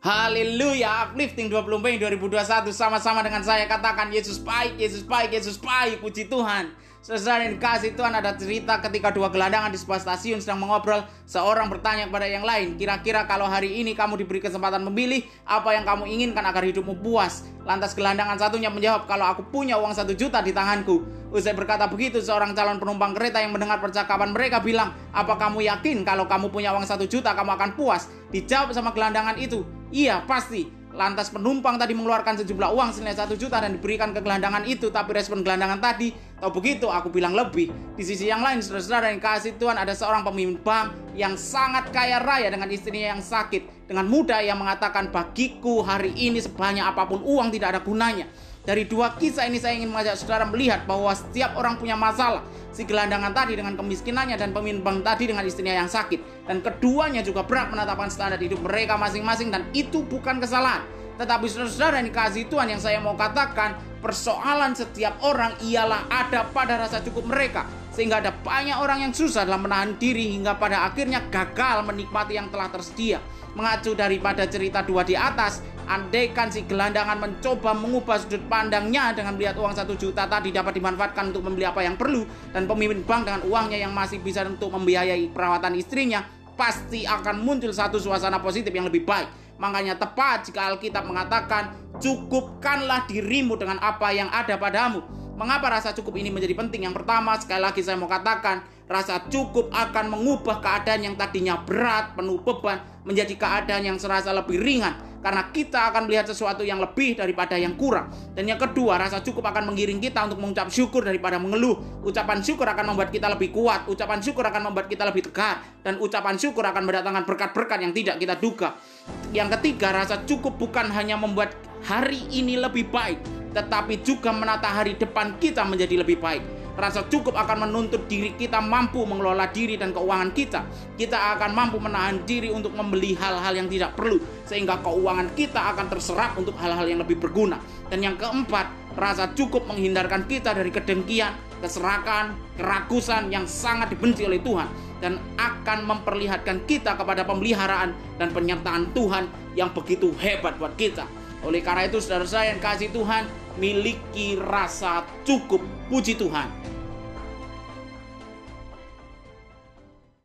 Haleluya, uplifting 20 Mei 2021 sama-sama dengan saya katakan Yesus baik, Yesus baik, Yesus baik, puji Tuhan. Saudara yang kasih Tuhan ada cerita ketika dua gelandangan di sebuah stasiun sedang mengobrol Seorang bertanya kepada yang lain Kira-kira kalau hari ini kamu diberi kesempatan memilih Apa yang kamu inginkan agar hidupmu puas? Lantas gelandangan satunya menjawab Kalau aku punya uang satu juta di tanganku. Usai berkata begitu seorang calon penumpang kereta yang mendengar percakapan mereka bilang Apa kamu yakin kalau kamu punya uang satu juta kamu akan puas? Dijawab sama gelandangan itu Iya pasti Lantas penumpang tadi mengeluarkan sejumlah uang senilai satu juta dan diberikan ke gelandangan itu. Tapi respon gelandangan tadi, oh begitu aku bilang lebih. Di sisi yang lain, saudara-saudara yang kasih Tuhan ada seorang pemimpin bank yang sangat kaya raya dengan istrinya yang sakit. Dengan mudah yang mengatakan bagiku hari ini sebanyak apa pun uang tidak ada gunanya. Dari dua kisah ini saya ingin mengajak saudara melihat bahwa setiap orang punya masalah. Si gelandangan tadi dengan kemiskinannya dan pemimpin tadi dengan istrinya yang sakit. Dan keduanya juga berat menetapkan standar hidup mereka masing-masing dan itu bukan kesalahan. Tetapi saudara-saudara dikasih Tuhan yang saya mau katakan, persoalan setiap orang ialah ada pada rasa cukup mereka. Sehingga ada banyak orang yang susah dalam menahan diri hingga pada akhirnya gagal menikmati yang telah tersedia. Mengacu daripada cerita dua di atas, andaikan si gelandangan mencoba mengubah sudut pandangnya dengan melihat uang satu juta tadi dapat dimanfaatkan untuk membeli apa yang perlu dan pemimpin bank dengan uangnya yang masih bisa untuk membiayai perawatan istrinya pasti akan muncul satu suasana positif yang lebih baik. Makanya tepat jika Alkitab mengatakan cukupkanlah dirimu dengan apa yang ada padamu. Mengapa rasa cukup ini menjadi penting? Yang pertama, sekali lagi saya mau katakan, rasa cukup akan mengubah keadaan yang tadinya berat, penuh beban, menjadi keadaan yang serasa lebih ringan karena kita akan melihat sesuatu yang lebih daripada yang kurang. Dan yang kedua, rasa cukup akan mengiring kita untuk mengucap syukur daripada mengeluh. Ucapan syukur akan membuat kita lebih kuat, ucapan syukur akan membuat kita lebih tegar, dan ucapan syukur akan mendatangkan berkat-berkat yang tidak kita duga. Yang ketiga, rasa cukup bukan hanya membuat hari ini lebih baik, tetapi juga menata hari depan kita menjadi lebih baik. Rasa cukup akan menuntut diri kita mampu mengelola diri dan keuangan kita. Kita akan mampu menahan diri untuk membeli hal-hal yang tidak perlu, sehingga keuangan kita akan terserap untuk hal-hal yang lebih berguna. Dan yang keempat, rasa cukup menghindarkan kita dari kedengkian, keserakan, kerakusan yang sangat dibenci oleh Tuhan dan akan memperlihatkan kita kepada pemeliharaan dan penyertaan Tuhan yang begitu hebat buat kita. Oleh karena itu, saudara saya yang kasih Tuhan, miliki rasa cukup. Puji Tuhan.